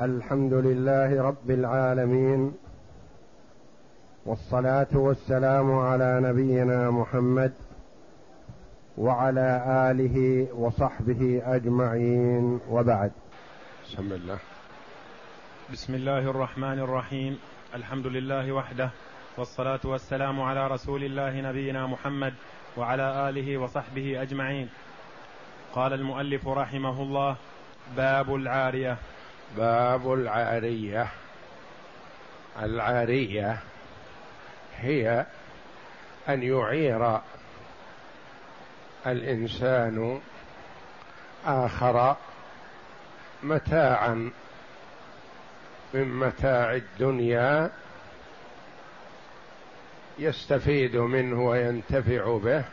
الحمد لله رب العالمين والصلاة والسلام على نبينا محمد وعلى آله وصحبه أجمعين وبعد. بسم الله. بسم الله الرحمن الرحيم. الحمد لله وحده والصلاة والسلام على رسول الله نبينا محمد وعلى آله وصحبه أجمعين. قال المؤلف رحمه الله باب العارية. باب العارية. العارية هي أن يعير الإنسان آخر متاعا من متاع الدنيا يستفيد منه وينتفع به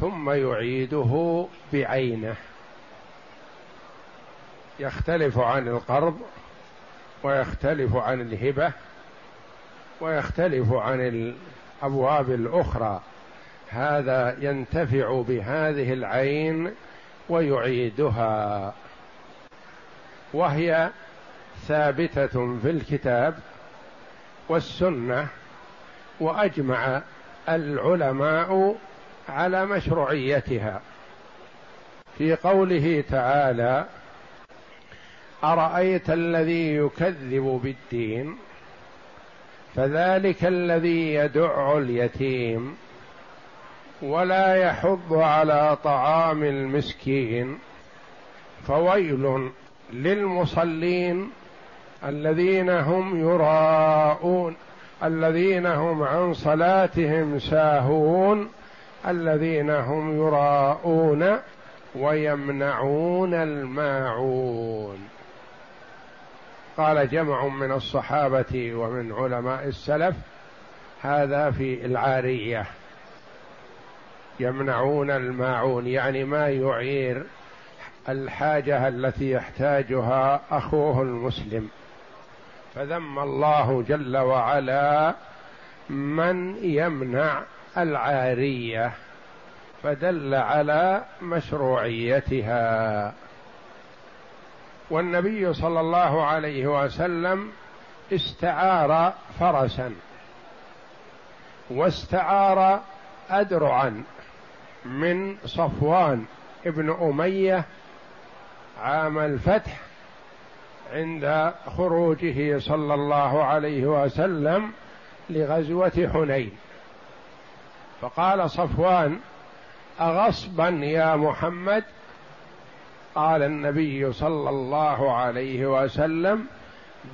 ثم يعيده بعينه. يختلف عن القرض ويختلف عن الهبة ويختلف عن الأبواب الأخرى. هذا ينتفع بهذه العين ويعيدها. وهي ثابتة في الكتاب والسنة وأجمع العلماء على مشروعيتها. في قوله تعالى أرأيت الذي يكذب بالدين؟ فذلك الذي يدع اليتيم ولا يحض على طعام المسكين. فويل للمصلين الذين هم يراءون الذين هم عن صلاتهم ساهون الذين هم يراءون ويمنعون الماعون. قال جمع من الصحابة ومن علماء السلف هذا في العارية. يمنعون الماعون يعني ما يعير الحاجة التي يحتاجها أخوه المسلم. فذم الله جل وعلا من يمنع العارية فدل على مشروعيتها. والنبي صلى الله عليه وسلم استعار فرسا واستعار أدرعا من صفوان ابن أمية عام الفتح عند خروجه صلى الله عليه وسلم لغزوة حنين. فقال صفوان أغصبا يا محمد قال النبي صلى الله عليه وسلم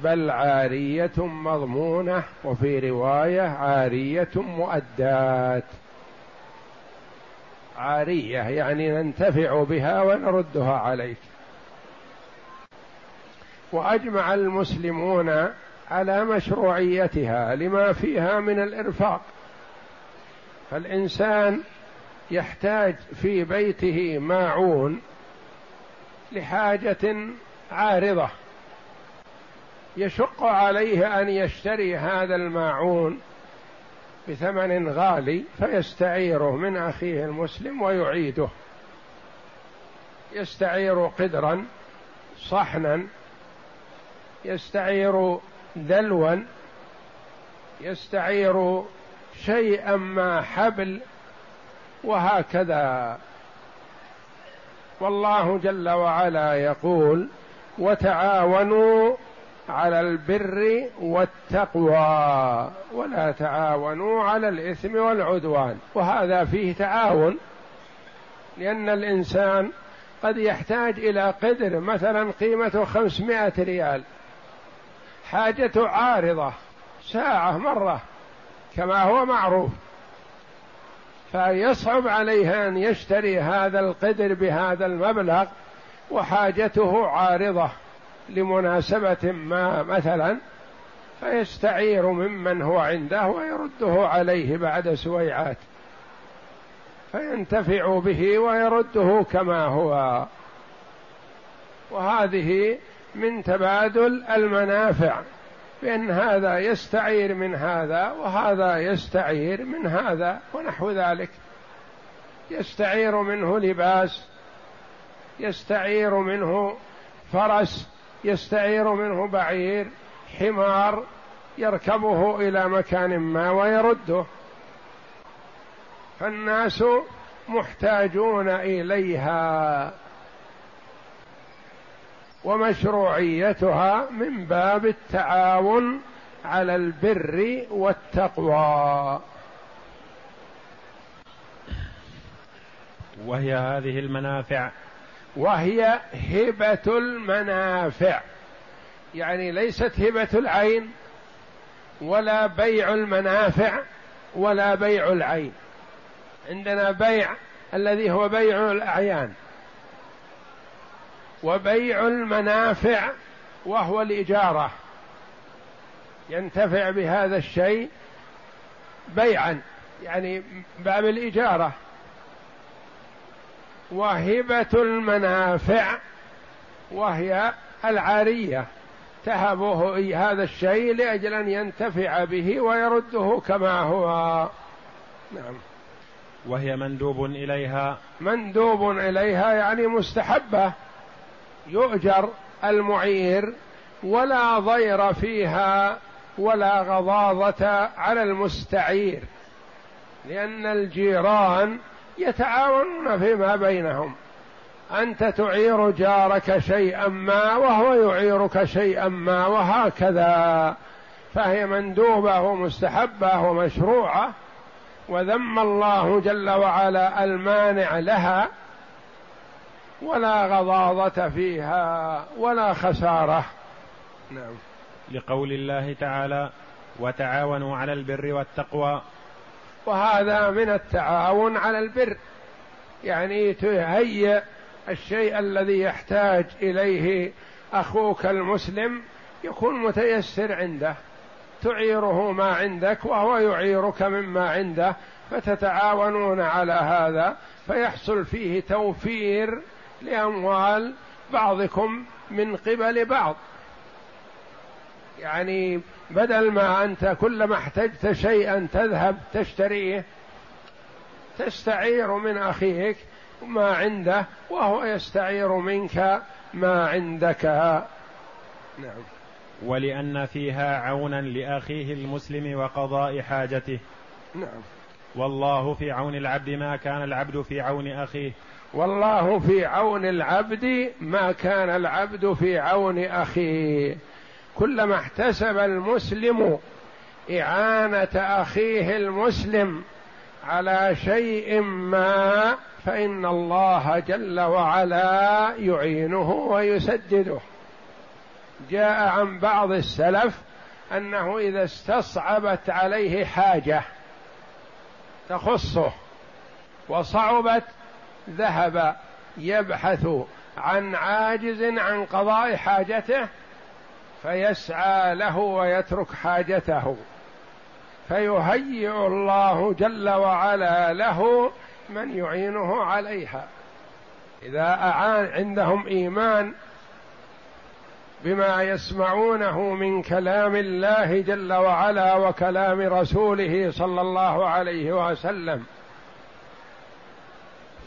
بل عارية مضمونة وفي رواية عارية مؤدات. عارية يعني ننتفع بها ونردها عليك. وأجمع المسلمون على مشروعيتها لما فيها من الإرفاق. فالإنسان يحتاج في بيته ماعون لحاجة عارضة. يشق عليه أن يشتري هذا الماعون بثمن غالي فيستعيره من أخيه المسلم ويعيده. يستعير قدرا صحنا. يستعير دلوا يستعير شيئا ما حبل. وهكذا. والله جل وعلا يقول وتعاونوا على البر والتقوى ولا تعاونوا على الإثم والعدوان. وهذا فيه تعاون لأن الإنسان قد يحتاج إلى قدر مثلا قيمته خمسمائة ريال حاجته عارضة ساعة مرة كما هو معروف. فيصعب عليه أن يشتري هذا القدر بهذا المبلغ وحاجته عارضة لمناسبة ما مثلا فيستعير ممن هو عنده ويرده عليه بعد سويعات. فينتفع به ويرده كما هو. وهذه من تبادل المنافع. بأن هذا يستعير من هذا وهذا يستعير من هذا ونحو ذلك. يستعير منه لباس يستعير منه فرس يستعير منه بعير حمار يركبه إلى مكان ما ويرده. فالناس محتاجون إليها. ومشروعيتها من باب التعاون على البر والتقوى. وهي هذه المنافع. وهي هبة المنافع. يعني ليست هبة العين ولا بيع المنافع ولا بيع العين. عندنا بيع الذي هو بيع الأعيان. وبيع المنافع وهو الإجارة. ينتفع بهذا الشيء بيعا يعني باب الإجارة. وهبة المنافع وهي العارية تهبه هذا الشيء لأجل أن ينتفع به ويرده كما هو. نعم. وهي مندوب إليها. مندوب إليها يعني مستحبة. يؤجر المعير ولا ضير فيها ولا غضاضة على المستعير لأن الجيران يتعاونون فيما بينهم. أنت تعير جارك شيئا ما وهو يعيرك شيئا ما وهكذا فهي مندوبة ومستحبة ومشروعة وذم الله جل وعلا المانع لها ولا غضاضة فيها ولا خسارة. نعم. لقول الله تعالى وتعاونوا على البر والتقوى. وهذا من التعاون على البر. يعني تهيئ الشيء الذي يحتاج إليه أخوك المسلم يكون متيسر عنده. تعيره ما عندك وهو يعيرك مما عنده. فتتعاونون على هذا فيحصل فيه توفير لأموال بعضكم من قبل بعض. يعني بدل ما أنت كلما احتجت شيئا تذهب تشتريه تستعير من أخيك ما عنده وهو يستعير منك ما عندك. نعم. ولأن فيها عونا لأخيه المسلم وقضاء حاجته. نعم. والله في عون العبد ما كان العبد في عون أخيه. والله في عون العبد ما كان العبد في عون أخيه. كلما احتسب المسلم إعانة أخيه المسلم على شيء ما فإن الله جل وعلا يعينه ويسدده. جاء عن بعض السلف أنه إذا استصعبت عليه حاجة تخصه وصعبت ذهب يبحث عن عاجز عن قضاء حاجته فيسعى له ويترك حاجته. فيهيئ الله جل وعلا له من يعينه عليها. إذا أعان عندهم إيمان بما يسمعونه من كلام الله جل وعلا وكلام رسوله صلى الله عليه وسلم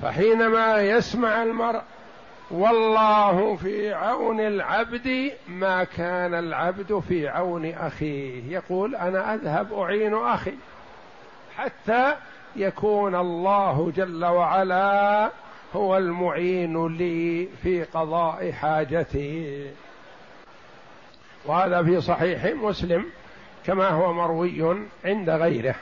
فحينما يسمع المرء والله في عون العبد ما كان العبد في عون أخيه يقول أنا أذهب أعين أخي حتى يكون الله جل وعلا هو المعين لي في قضاء حاجتي. وهذا في صحيح مسلم كما هو مروي عند غيره.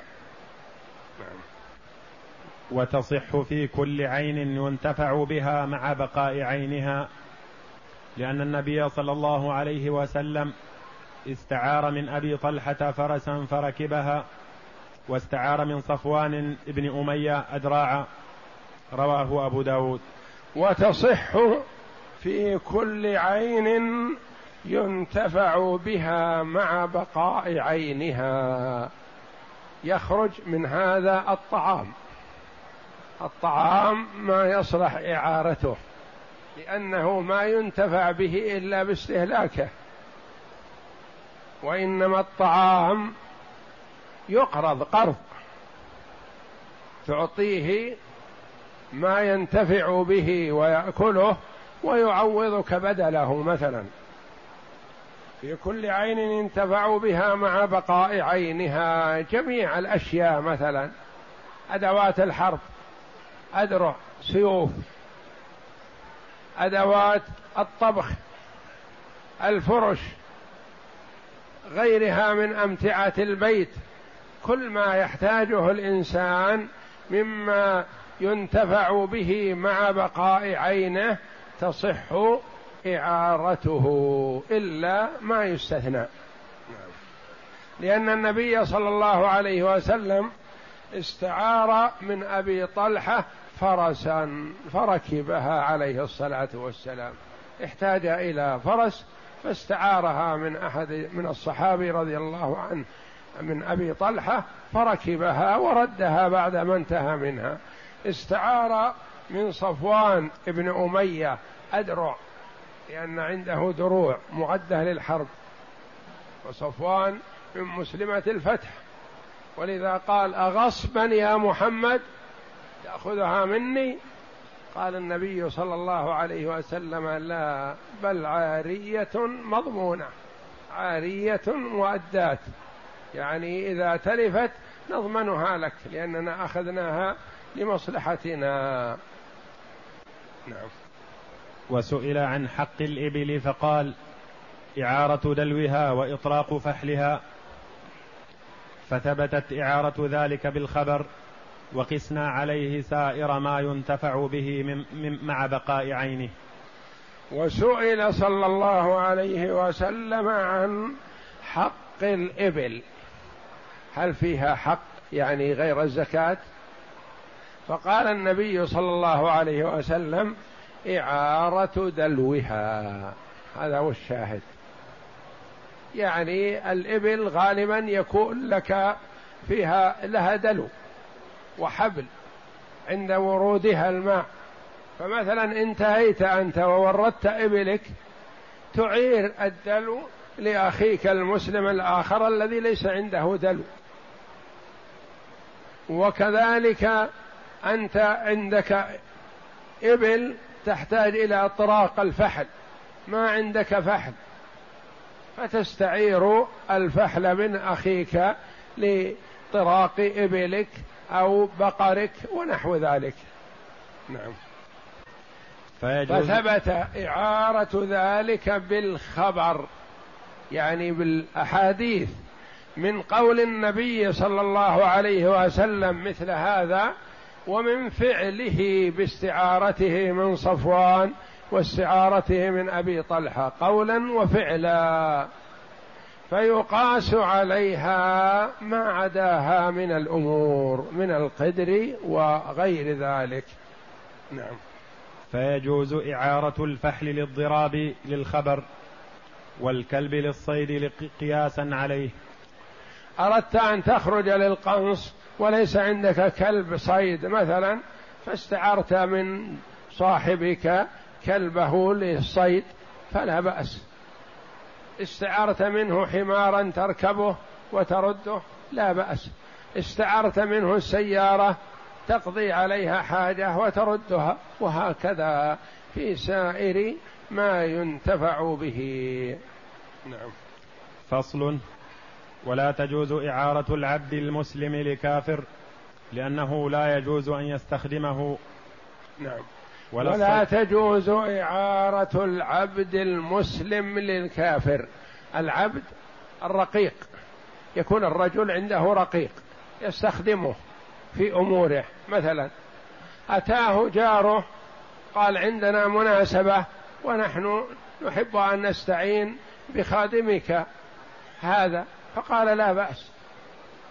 وتصح في كل عين ينتفع بها مع بقاء عينها لأن النبي صلى الله عليه وسلم استعار من أبي طلحة فرسا فركبها واستعار من صفوان بن أمية أدراعا رواه أبو داود. وتصح في كل عين ينتفع بها مع بقاء عينها. يخرج من هذا الطعام. الطعام ما يصلح إعارته لأنه ما ينتفع به إلا باستهلاكه. وإنما الطعام يقرض قرض تعطيه ما ينتفع به ويأكله ويعوضك بدله مثلا. في كل عين ينتفع بها مع بقاء عينها جميع الأشياء مثلا أدوات الحرب ادرع سيوف أدوات الطبخ الفرش غيرها من أمتعة البيت. كل ما يحتاجه الإنسان مما ينتفع به مع بقاء عينه تصح إعارته إلا ما يستثنى. لأن النبي صلى الله عليه وسلم استعار من أبي طلحة فرسا فركبها عليه الصلاة والسلام. احتاج إلى فرس فاستعارها من أحد من الصحابي رضي الله عنه من أبي طلحة فركبها وردها بعد ما انتهى منها. استعار من صفوان ابن أمية أدرع لأن عنده دروع معدة للحرب. وصفوان من مسلمة الفتح. ولذا قال أغصبا يا محمد؟ تأخذها مني؟ قال النبي صلى الله عليه وسلم لا بل عارية مضمونة عارية مؤدات يعني إذا تلفت نضمنها لك لأننا أخذناها لمصلحتنا. نعم. وسئل عن حق الإبل فقال إعارة دلوها وإطراق فحلها. فثبتت إعارة ذلك بالخبر وقسنا عليه سائر ما ينتفع به من مع بقاء عينه. وسئل صلى الله عليه وسلم عن حق الإبل. هل فيها حق يعني غير الزكاة؟ فقال النبي صلى الله عليه وسلم إعارة دلوها. هذا هو الشاهد. يعني الإبل غالبا يكون لك فيها لها دلو وحبل عند ورودها الماء. فمثلا انتهيت أنت ووردت إبلك تعير الدلو لأخيك المسلم الآخر الذي ليس عنده دلو. وكذلك أنت عندك إبل تحتاج إلى طراق الفحل ما عندك فحل. فتستعير الفحل من أخيك لطراق إبلك أو بقرك ونحو ذلك. نعم. فثبت إعارة ذلك بالخبر يعني بالأحاديث من قول النبي صلى الله عليه وسلم مثل هذا ومن فعله باستعارته من صفوان واستعارته من أبي طلحة قولا وفعلا فيقاس عليها ما عداها من الأمور من القدر وغير ذلك. نعم. فيجوز إعارة الفحل للضراب للخبر والكلب للصيد قياسا عليه. أردت أن تخرج للقنص وليس عندك كلب صيد مثلا فاستعرت من صاحبك كلبه للصيد فلا بأس. استعرت منه حمارا تركبه وترده لا بأس. استعرت منه السيارة تقضي عليها حاجة وتردها وهكذا في سائر ما ينتفع به. نعم. فصل. ولا تجوز إعارة العبد المسلم لكافر لأنه لا يجوز أن يستخدمه. نعم. ولا, ولا تجوز إعارة العبد المسلم للكافر. العبد الرقيق. يكون الرجل عنده رقيق. يستخدمه في أموره. مثلا أتاه جاره قال عندنا مناسبة ونحن نحب أن نستعين بخادمك. هذا. فقال لا بأس.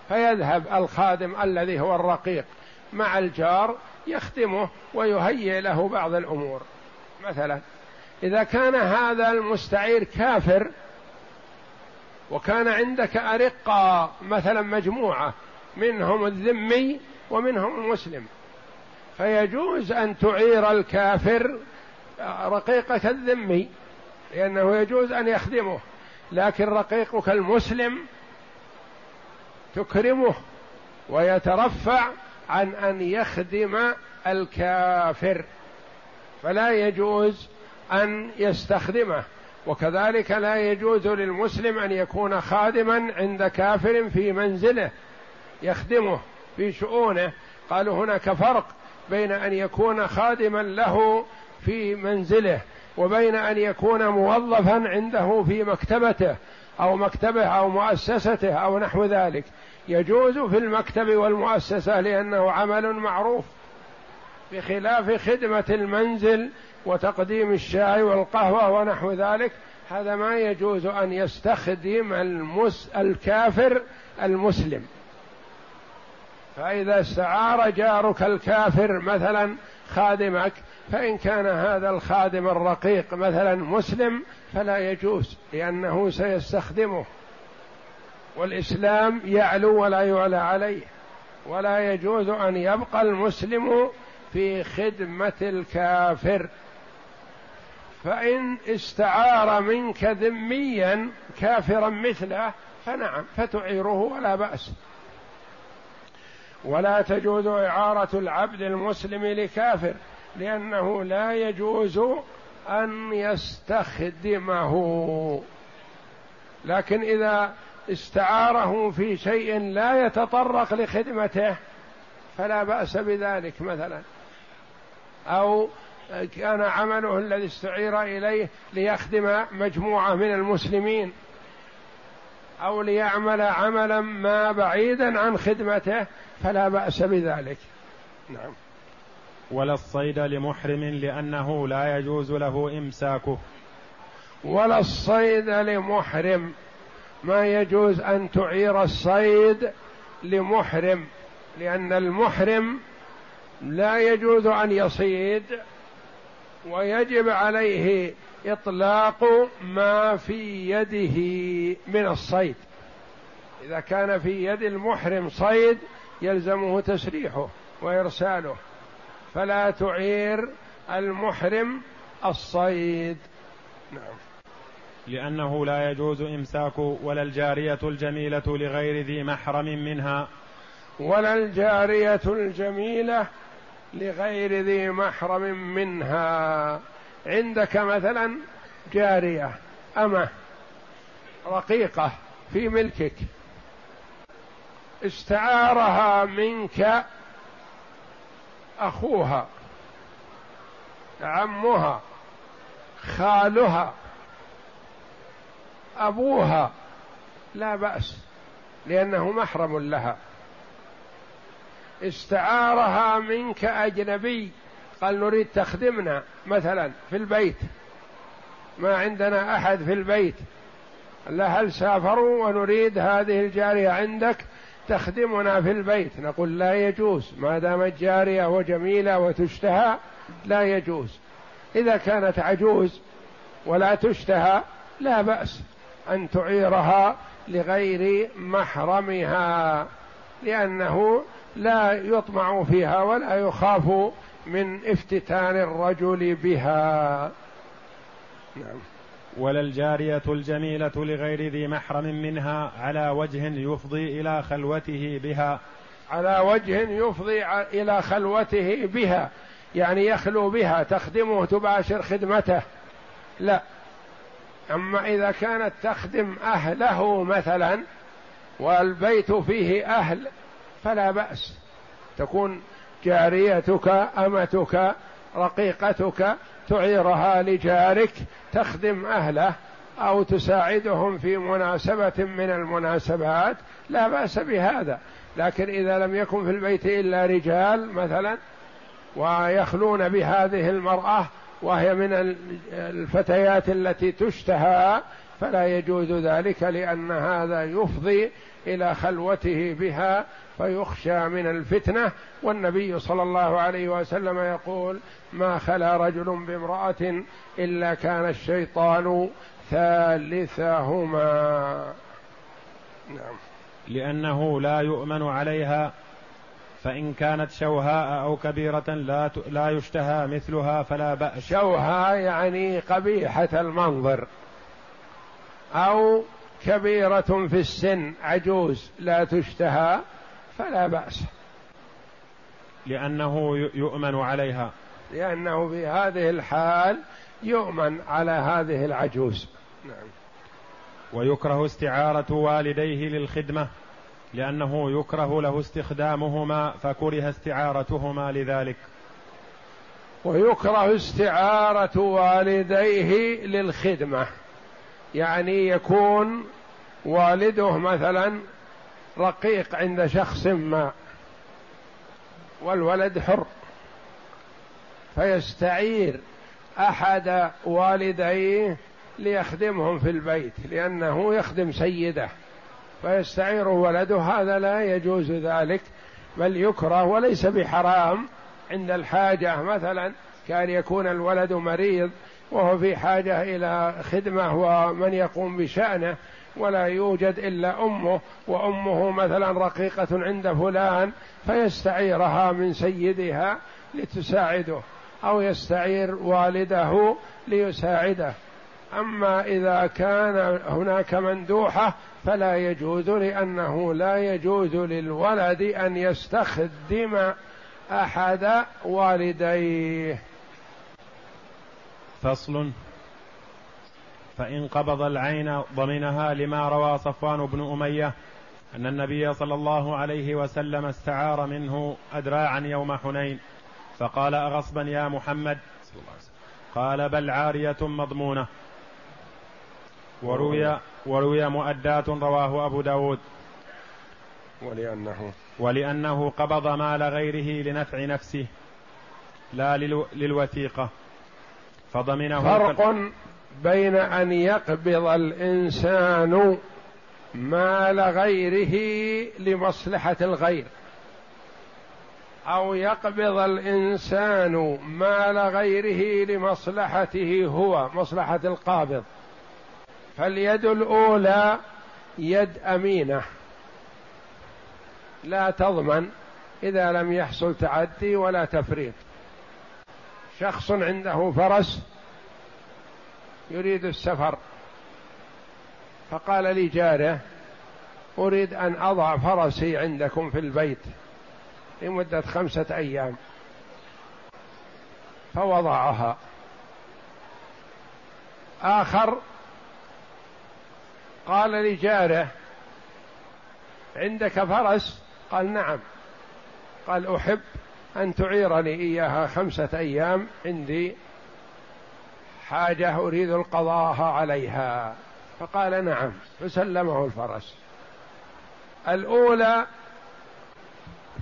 فيذهب الخادم الذي هو الرقيق مع الجار يخدمه ويهيئ له بعض الأمور. مثلا إذا كان هذا المستعير كافر وكان عندك أرقة مثلا مجموعة منهم الذمي ومنهم المسلم فيجوز أن تعير الكافر رقيقك الذمي لأنه يجوز أن يخدمه لكن رقيقك المسلم تكرمه ويترفع عن أن يخدم الكافر. فلا يجوز أن يستخدمه. وكذلك لا يجوز للمسلم أن يكون خادما عند كافر في منزله يخدمه في شؤونه. قالوا هناك فرق بين أن يكون خادما له في منزله وبين أن يكون موظفا عنده في مكتبته أو مكتبه أو مؤسسته أو نحو ذلك. يجوز في المكتب والمؤسسة لأنه عمل معروف بخلاف خدمة المنزل وتقديم الشاي والقهوة ونحو ذلك. هذا ما يجوز أن يستخدم المس الكافر المسلم. فإذا استعار جارك الكافر مثلا خادمك فإن كان هذا الخادم الرقيق مثلا مسلم فلا يجوز لأنه سيستخدمه. والإسلام يعلو ولا يعلى عليه ولا يجوز أن يبقى المسلم في خدمة الكافر. فإن استعار منك ذميا كافرا مثله فنعم فتعيره ولا بأس. ولا تجوز إعارة العبد المسلم لكافر لأنه لا يجوز أن يستخدمه. لكن إذا استعاره في شيء لا يتطرق لخدمته فلا بأس بذلك مثلا. أو كان عمله الذي استعير إليه ليخدم مجموعة من المسلمين أو ليعمل عملا ما بعيدا عن خدمته فلا بأس بذلك. نعم. ولا الصيد لمحرم لأنه لا يجوز له إمساكه. ولا الصيد لمحرم. ما يجوز أن تعير الصيد لمحرم لأن المحرم لا يجوز أن يصيد ويجب عليه إطلاق ما في يده من الصيد. إذا كان في يد المحرم صيد يلزمه تسريحه وإرساله. فلا تعير المحرم الصيد. نعم. لأنه لا يجوز إمساك ولا الجارية الجميلة لغير ذي محرم منها. ولا الجارية الجميلة لغير ذي محرم منها. عندك مثلا جارية أمة رقيقة في ملكك استعارها منك أخوها عمها خالها أبوها لا بأس لأنه محرم لها. استعارها منك أجنبي قال نريد تخدمنا مثلا في البيت. ما عندنا أحد في البيت. هل سافروا ونريد هذه الجارية عندك؟ تخدمنا في البيت. نقول لا يجوز ما دامت جاريه وجميلة وتشتهى لا يجوز. إذا كانت عجوز ولا تشتهى لا بأس. أن تعيرها لغير محرمها لأنه لا يطمع فيها ولا يخاف من افتتان الرجل بها. نعم. ولا الجارية الجميلة لغير ذي محرم منها على وجه يفضي إلى خلوته بها. على وجه يفضي إلى خلوته بها يعني يخلو بها تخدمه تباشر خدمته. لا أما إذا كانت تخدم أهله مثلا والبيت فيه أهل فلا بأس. تكون جاريتك أمتك رقيقتك تعيرها لجارك تخدم أهله أو تساعدهم في مناسبة من المناسبات لا بأس بهذا. لكن إذا لم يكن في البيت إلا رجال مثلا ويخلون بهذه المرأة وهي من الفتيات التي تشتهى فلا يجوز ذلك لأن هذا يفضي إلى خلوته بها فيخشى من الفتنة. والنبي صلى الله عليه وسلم يقول ما خلا رجل بامرأة إلا كان الشيطان ثالثهما. نعم. لأنه لا يؤمن عليها فإن كانت شوهاء أو كبيرة لا لا يشتهى مثلها فلا بأس. شوهاء يعني قبيحة المنظر. أو كبيرة في السن عجوز لا تشتهى فلا بأس. لأنه يؤمن عليها. لأنه في هذه الحال يؤمن على هذه العجوز. نعم. ويكره استعارة والديه للخدمة. لأنه يكره له استخدامهما فكره استعارتهما لذلك. ويكره استعارة والديه للخدمة. يعني يكون والده مثلا رقيق عند شخص ما والولد حر فيستعير أحد والديه ليخدمهم في البيت لأنه يخدم سيده. فيستعير ولده. هذا لا يجوز ذلك بل يكره وليس بحرام. عند الحاجة مثلا كان يكون الولد مريض وهو في حاجة إلى خدمة ومن يقوم بشأنه ولا يوجد إلا أمه وأمه مثلا رقيقة عند فلان فيستعيرها من سيدها لتساعده أو يستعير والده ليساعده. أما إذا كان هناك مندوحة فلا يجوز لأنه لا يجوز للولد أن يستخدم أحد والديه. فصل. فإن قبض العين ضمنها لما روى صفوان بن أمية أن النبي صلى الله عليه وسلم استعار منه أدراعا يوم حنين. فقال أغصبا يا محمد؟ قال بل عارية مضمونة. وروي وروي مؤداة رواه أبو داود. ولأنه ولأنه قبض مال غيره لنفع نفسه لا للوثيقة. فضمنه فرق بين أن يقبض الإنسان مال غيره لمصلحة الغير أو يقبض الإنسان مال غيره لمصلحته هو مصلحة القابض. فاليد الأولى يد أمينة. لا تضمن إذا لم يحصل تعدي ولا تفريط. شخص عنده فرس يريد السفر. فقال لجاره أريد أن أضع فرسي عندكم في البيت لمدة خمسة أيام. فوضعها. آخر قال لجاره عندك فرس؟ قال نعم. قال أحب أن تعيرني إياها خمسة أيام عندي حاجة أريد القضاء عليها. فقال نعم فسلمه الفرس. الأولى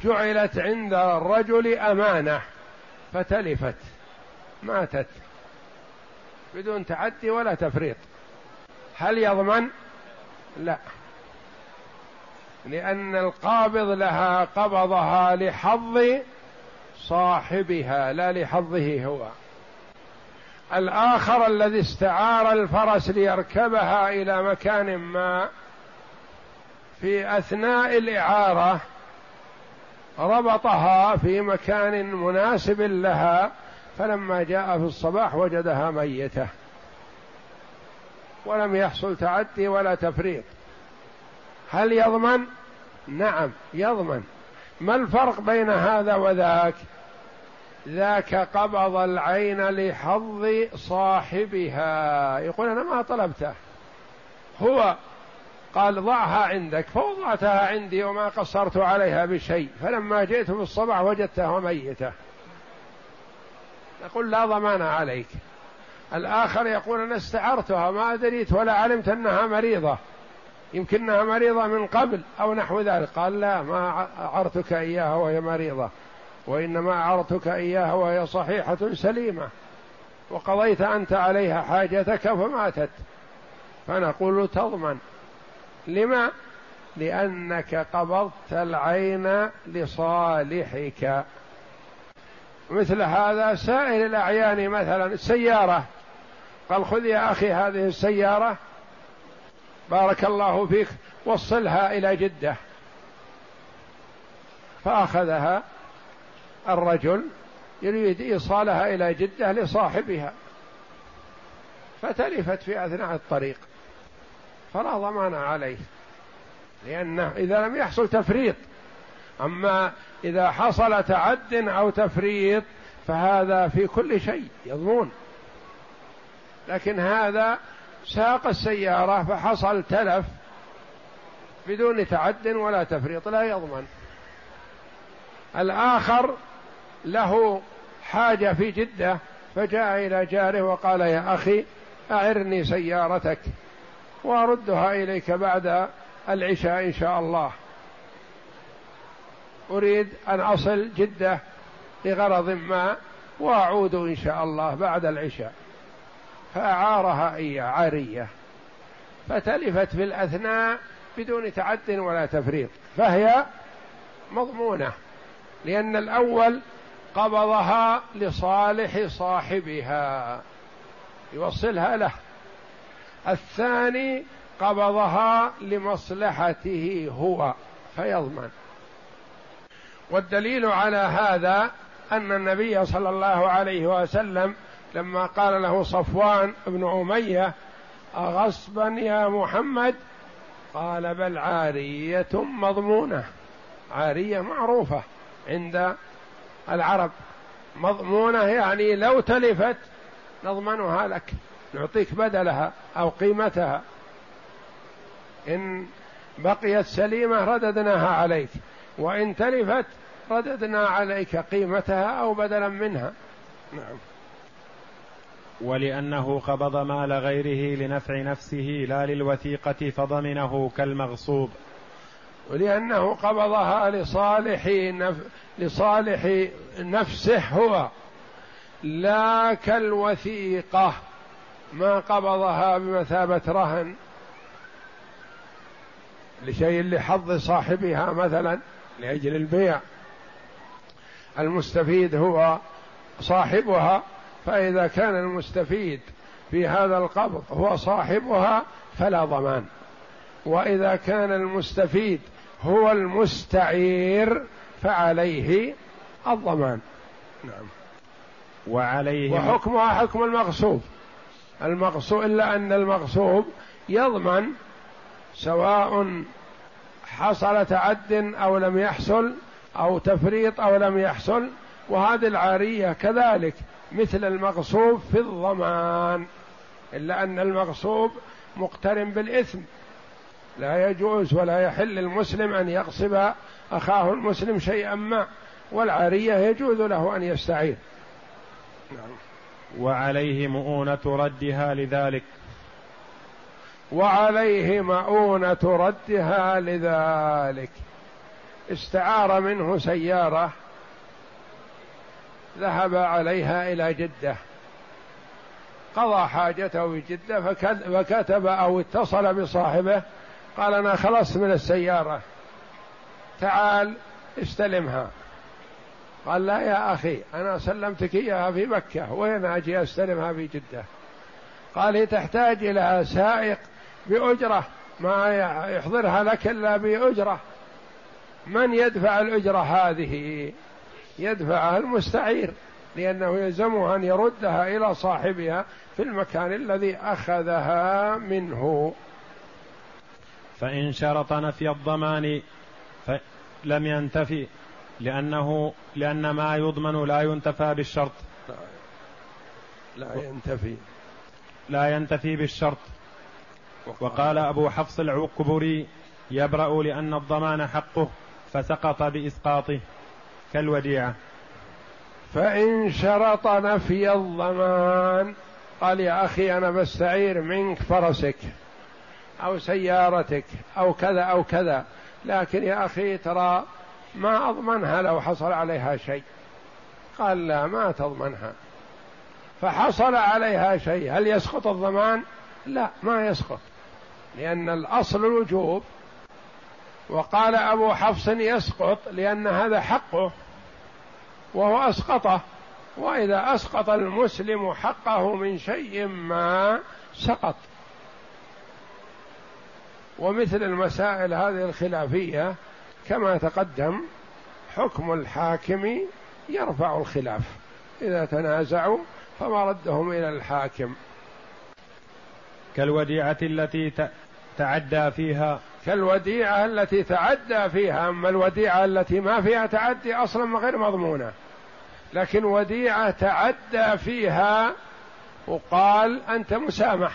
جعلت عند الرجل أمانة فتلفت ماتت بدون تعدي ولا تفريط. هل يضمن؟ لا. لأن القابض لها قبضها لحظ صاحبها لا لحظه هو. الآخر الذي استعار الفرس ليركبها إلى مكان ما في أثناء الإعارة ربطها في مكان مناسب لها فلما جاء في الصباح وجدها ميتة. ولم يحصل تعدي ولا تفريط. هل يضمن؟ نعم يضمن. ما الفرق بين هذا وذاك؟ ذاك قبض العين لحظ صاحبها. يقول أنا ما طلبته. هو قال ضعها عندك فوضعتها عندي وما قصرت عليها بشيء. فلما جئت في الصباح وجدتها ميتة. يقول لا ضمان عليك. الآخر يقول أنا استعرتها ما أدريت ولا علمت أنها مريضة. يمكنها مريضة من قبل أو نحو ذلك. قال لا ما عرتك إياها وهي مريضة وإنما أعرتك إياها وهي صحيحة سليمة. وقضيت أنت عليها حاجتك فماتت. فنقول تضمن. لما؟ لأنك قبضت العين لصالحك. مثل هذا سائر الأعيان مثلا السيارة. قال خذ يا أخي هذه السيارة بارك الله فيك وصلها إلى جدة. فأخذها الرجل يريد إيصالها إلى جدة لصاحبها فتلفت في أثناء الطريق فلا ضمان عليه لأنه إذا لم يحصل تفريط أما إذا حصل تعد أو تفريط فهذا في كل شيء يضمون. لكن هذا ساق السيارة فحصل تلف بدون تعد ولا تفريط لا يضمن. الآخر له حاجة في جدة فجاء إلى جاره وقال يا أخي أعرني سيارتك وأردها إليك بعد العشاء إن شاء الله. أريد أن أصل جدة لغرض ما وأعود إن شاء الله بعد العشاء. فأعارها إياه عارية فتلفت في الأثناء بدون تعد ولا تفريط فهي مضمونة لأن الأول قبضها لصالح صاحبها يوصلها له الثاني قبضها لمصلحته هو فيضمن. والدليل على هذا أن النبي صلى الله عليه وسلم لما قال له صفوان بن أمية أغصبا يا محمد؟ قال بل عارية مضمونة. عارية معروفة عند العرب. مضمونة يعني لو تلفت نضمنها لك. نعطيك بدلها أو قيمتها. إن بقيت سليمة رددناها عليك. وإن تلفت رددنا عليك قيمتها أو بدلا منها. نعم. ولأنه قبض مال غيره لنفع نفسه لا للوثيقة فضمنه كالمغصوب. ولأنه قبضها لصالح نف... لصالح نفسه هو لا كالوثيقة. ما قبضها بمثابة رهن لشيء لحظ صاحبها مثلا لأجل البيع. المستفيد هو صاحبها. فإذا كان المستفيد في هذا القبض هو صاحبها فلا ضمان. وإذا كان المستفيد هو المستعير فعليه الضمان. نعم. وعليه وحكمها حكم المغصوب المغصوب إلا أن المغصوب يضمن سواء حصل تعد أو لم يحصل أو تفريط أو لم يحصل. وهذه العارية كذلك مثل المغصوب في الضمان إلا أن المغصوب مقترن بالإثم. لا يجوز ولا يحل المسلم أن يغصب أخاه المسلم شيئا ما والعارية يجوز له أن يستعير نعم. وعليه مؤونة ردها لذلك. وعليه مؤونة ردها لذلك. استعار منه سيارة ذهب عليها إلى جدة. قضى حاجته في جدة فكتب أو اتصل بصاحبه قال أنا خلصت من السيارة. تعال استلمها. قال لا يا أخي أنا سلمتك إياها في مكة وين أجي أستلمها في جدة؟ قال هي تحتاج إلى سائق بأجرة ما يحضرها لك إلا بأجرة. من يدفع الأجرة هذه؟ يدفعها المستعير لأنه يلزمه أن يردها إلى صاحبها في المكان الذي أخذها منه. فإن شرط نفي الضمان لم ينتفي لأنه لأن ما يضمن لا ينتفى بالشرط. لا ينتفي. لا ينتفي بالشرط. وقال أبو حفص العكبري يبرأ لأن الضمان حقه فسقط بإسقاطه. كالوديعة. فإن شرط نفي الضمان قال يا أخي أنا بستعير منك فرسك أو سيارتك أو كذا أو كذا. لكن يا أخي ترى ما أضمنها لو حصل عليها شيء. قال لا ما تضمنها. فحصل عليها شيء هل يسقط الضمان؟ لا ما يسقط لأن الأصل الوجوب. وقال أبو حفص يسقط لأن هذا حقه. وهو أسقطه. وإذا أسقط المسلم حقه من شيء ما سقط. ومثل المسائل هذه الخلافية كما تقدم حكم الحاكم يرفع الخلاف. إذا تنازعوا فمردهم إلى الحاكم. كالوديعة التي تعدى فيها. كالوديعة التي تعدى فيها. أما الوديعة التي ما فيها تعدي أصلا غير مضمونة. لكن وديعة تعدى فيها وقال أنت مسامح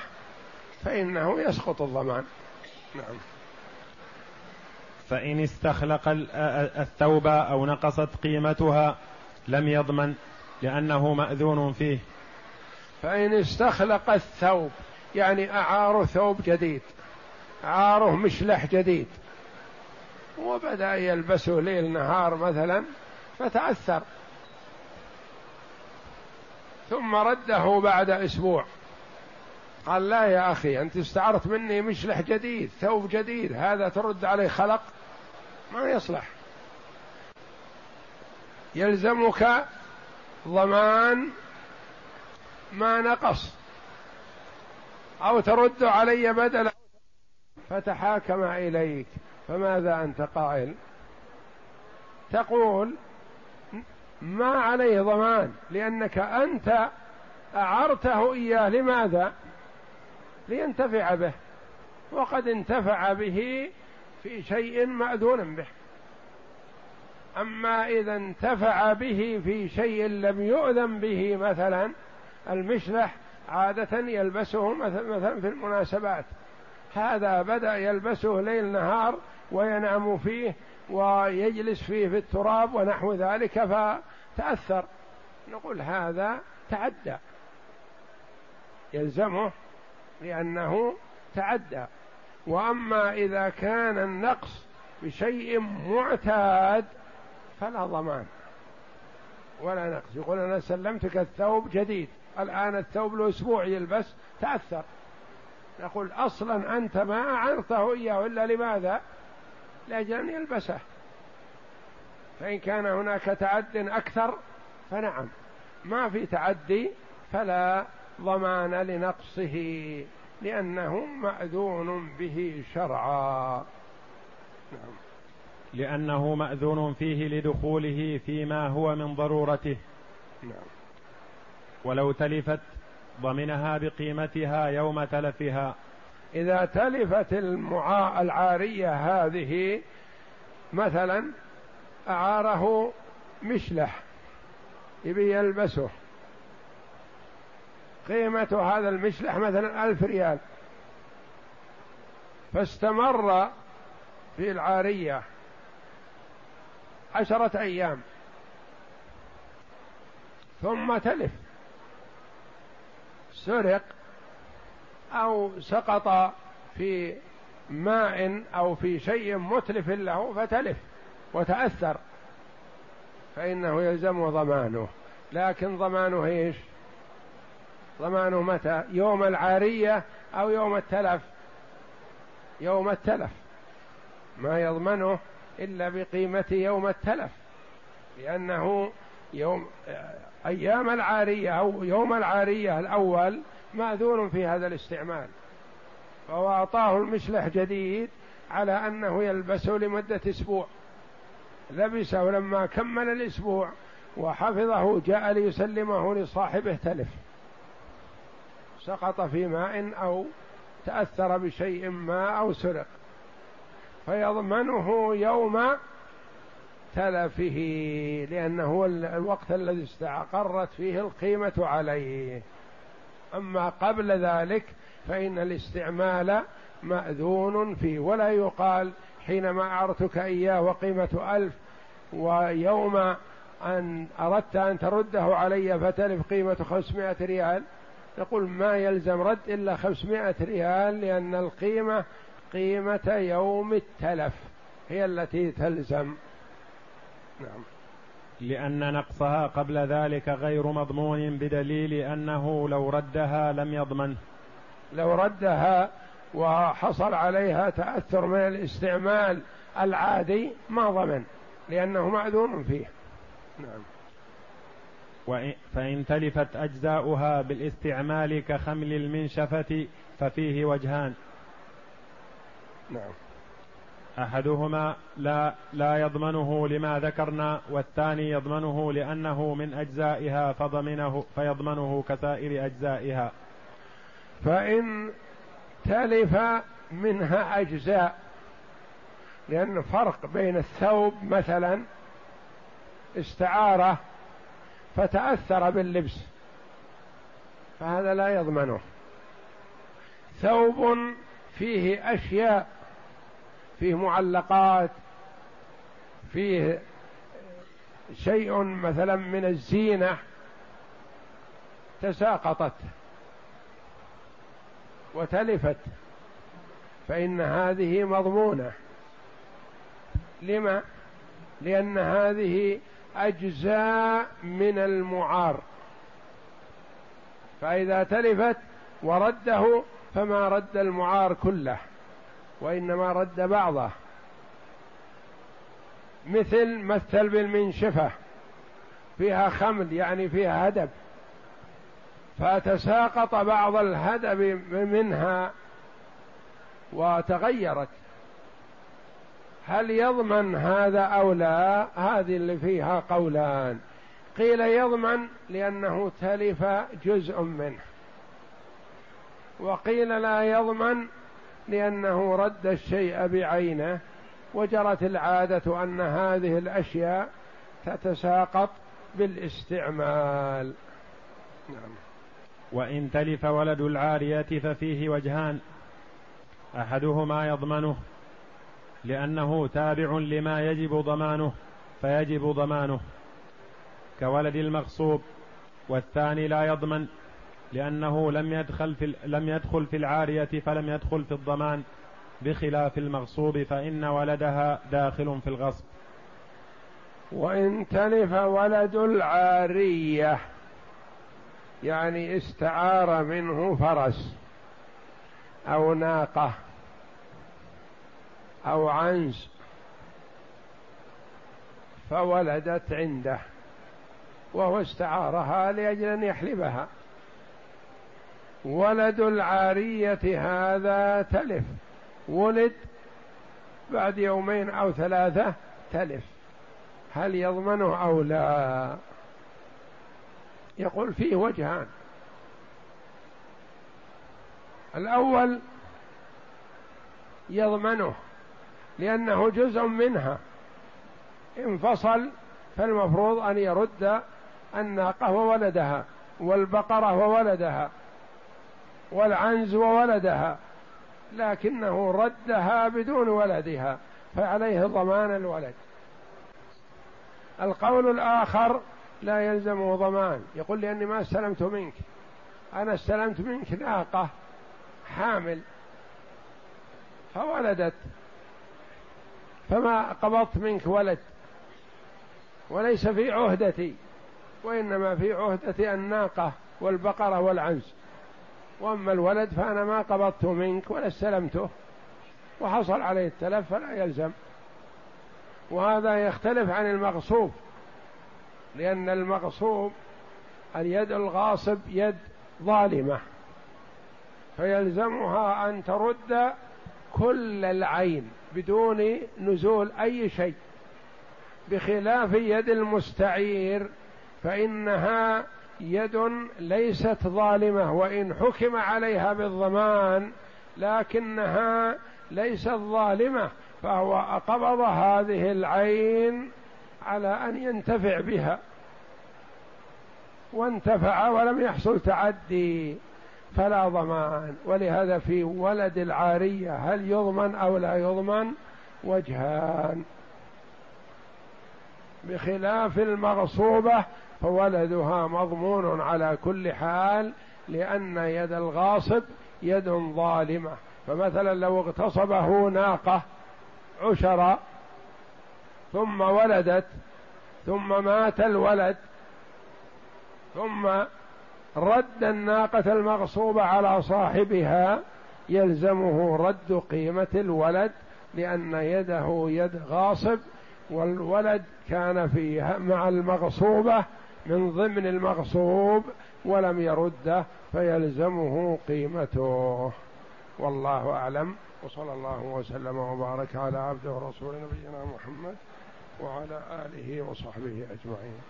فإنه يسقط الضمان. نعم. فإن استخلق الثوب أو نقصت قيمتها لم يضمن لأنه مأذون فيه. فإن استخلق الثوب يعني أعار ثوب جديد عاره مشلح جديد وبدأ يلبسه ليل نهار مثلا فتأثر ثم رده بعد أسبوع. قال لا يا أخي أنت استعرت مني مشلح جديد ثوب جديد هذا ترد عليه خلق؟ ما يصلح. يلزمك ضمان ما نقص أو ترد علي بدلا. فتحاكم إليك فماذا أنت قائل؟ تقول ما عليه ضمان لأنك أنت أعرته إياه. لماذا؟ لينتفع به وقد انتفع به في شيء مأذون به. أما إذا انتفع به في شيء لم يؤذن به مثلا المشلح عادة يلبسه مثلا في المناسبات هذا بدأ يلبسه ليل نهار وينام فيه ويجلس فيه في التراب ونحو ذلك فتأثر. نقول هذا تعدى. يلزمه لأنه تعدى. وأما إذا كان النقص بشيء معتاد فلا ضمان ولا نقص. يقول أنا سلمتك الثوب جديد. الآن الثوب له أسبوع يلبس تأثر. نقول أصلا أنت ما أعرته إياه إلا لماذا؟ لأجل أن يلبسه. فإن كان هناك تعد أكثر فنعم. ما في تعدي فلا ضمان لنقصه لأنه مأذون به شرعا. نعم. لأنه مأذون فيه لدخوله فيما هو من ضرورته. نعم. ولو تلفت ضمنها بقيمتها يوم تلفها. إذا تلفت المعا العارية هذه مثلا أعاره مشلح يبي يلبسه. قيمة هذا المشلح مثلا ألف ريال. فاستمر في العارية عشرة أيام. ثم تلف. سرق. أو سقط في ماء أو في شيء متلف له فتلف وتأثر. فإنه يلزم ضمانه. لكن ضمانه إيش؟ ضمانه متى؟ يوم العارية أو يوم التلف؟ يوم التلف. ما يضمنه إلا بقيمة يوم التلف. لأنه يوم أيام العارية أو يوم العارية الأول ماذون في هذا الاستعمال. فهو أعطاه المشلح جديد على أنه يلبسه لمدة أسبوع. لبسه لما كمل الأسبوع وحفظه جاء ليسلمه لصاحبه تلف. سقط في ماء أو تأثر بشيء ما أو سرق. فيضمنه يوم تلفه لأنه هو الوقت الذي استقرت فيه القيمة عليه. أما قبل ذلك فإن الاستعمال مأذون فيه ولا يقال حينما أعرتك إياه وقيمة ألف ويوم أن أردت أن ترده علي فتلف قيمة خمسمائة ريال. نقول ما يلزم رد إلا خمسمائة ريال لأن القيمة قيمة يوم التلف هي التي تلزم. نعم. لأن نقصها قبل ذلك غير مضمون بدليل أنه لو ردها لم يضمن. لو ردها وحصل عليها تأثر من الاستعمال العادي ما ضمن لأنه معذور فيه. نعم. فإن تلفت أجزاؤها بالاستعمال كخمل المنشفة ففيه وجهان. نعم. أحدهما لا لا يضمنه لما ذكرنا والثاني يضمنه لأنه من أجزائها فضمنه فيضمنه كسائر أجزائها. فإن تلف منها أجزاء لأن فرق بين الثوب مثلا استعارة فتأثر باللبس فهذا لا يضمنه. ثوب فيه أشياء فيه معلقات فيه شيء مثلا من الزينة تساقطت وتلفت فإن هذه مضمونة. لما؟ لأن هذه أجزاء من المعار. فإذا تلفت ورده فما رد المعار كله. وإنما رد بعضه. مثل مثل بالمنشفه فيها خمل يعني فيها هدب. فتساقط بعض الهدب منها وتغيرت. هل يضمن هذا أو لا؟ هذه اللي فيها قولان. قيل يضمن لأنه تلف جزء منه. وقيل لا يضمن لأنه رد الشيء بعينه وجرت العادة أن هذه الأشياء تتساقط بالاستعمال. نعم. وإن تلف ولد العاريه ففيه وجهان أحدهما يضمنه لأنه تابع لما يجب ضمانه فيجب ضمانه كولد المغصوب والثاني لا يضمن. لأنه لم يدخل في لم يدخل في العارية فلم يدخل في الضمان بخلاف المغصوب فإن ولدها داخل في الغصب. وإن تلف ولد العارية يعني استعار منه فرس أو ناقة أو عنز فولدت عنده وهو استعارها لأجل أن يحلبها. ولد العارية هذا تلف. ولد بعد يومين أو ثلاثة تلف. هل يضمنه أو لا؟ يقول فيه وجهان. الأول يضمنه لأنه جزء منها. انفصل فالمفروض أن يرد الناقة وولدها والبقرة وولدها. والعنز وولدها لكنه ردها بدون ولدها فعليه ضمان الولد. القول الآخر لا يلزمه ضمان يقول لأني ما استلمت منك. أنا استلمت منك ناقة حامل فولدت. فما قبضت منك ولد وليس في عهدتي وإنما في عهدتي الناقة والبقرة والعنز. وأما الولد فأنا ما قبضته منك ولا استلمته. وحصل عليه التلف فلا يلزم. وهذا يختلف عن المغصوب لأن المغصوب اليد الغاصب يد ظالمة. فيلزمها أن ترد كل العين بدون نزول أي شيء. بخلاف يد المستعير فإنها يد ليست ظالمة وإن حكم عليها بالضمان لكنها ليست ظالمة فهو قبض هذه العين على أن ينتفع بها. وانتفع ولم يحصل تعدي فلا ضمان. ولهذا في ولد العارية هل يضمن أو لا يضمن؟ وجهان. بخلاف المغصوبة فولدها مضمون على كل حال لأن يد الغاصب يد ظالمة. فمثلا لو اغتصبه ناقة عشر ثم ولدت ثم مات الولد ثم رد الناقة المغصوبة على صاحبها يلزمه رد قيمة الولد لأن يده يد غاصب والولد كان فيها مع المغصوبة من ضمن المغصوب ولم يرده فيلزمه قيمته. والله أعلم. وصلى الله وسلم وبارك على عبده ورسول نبينا محمد وعلى آله وصحبه أجمعين.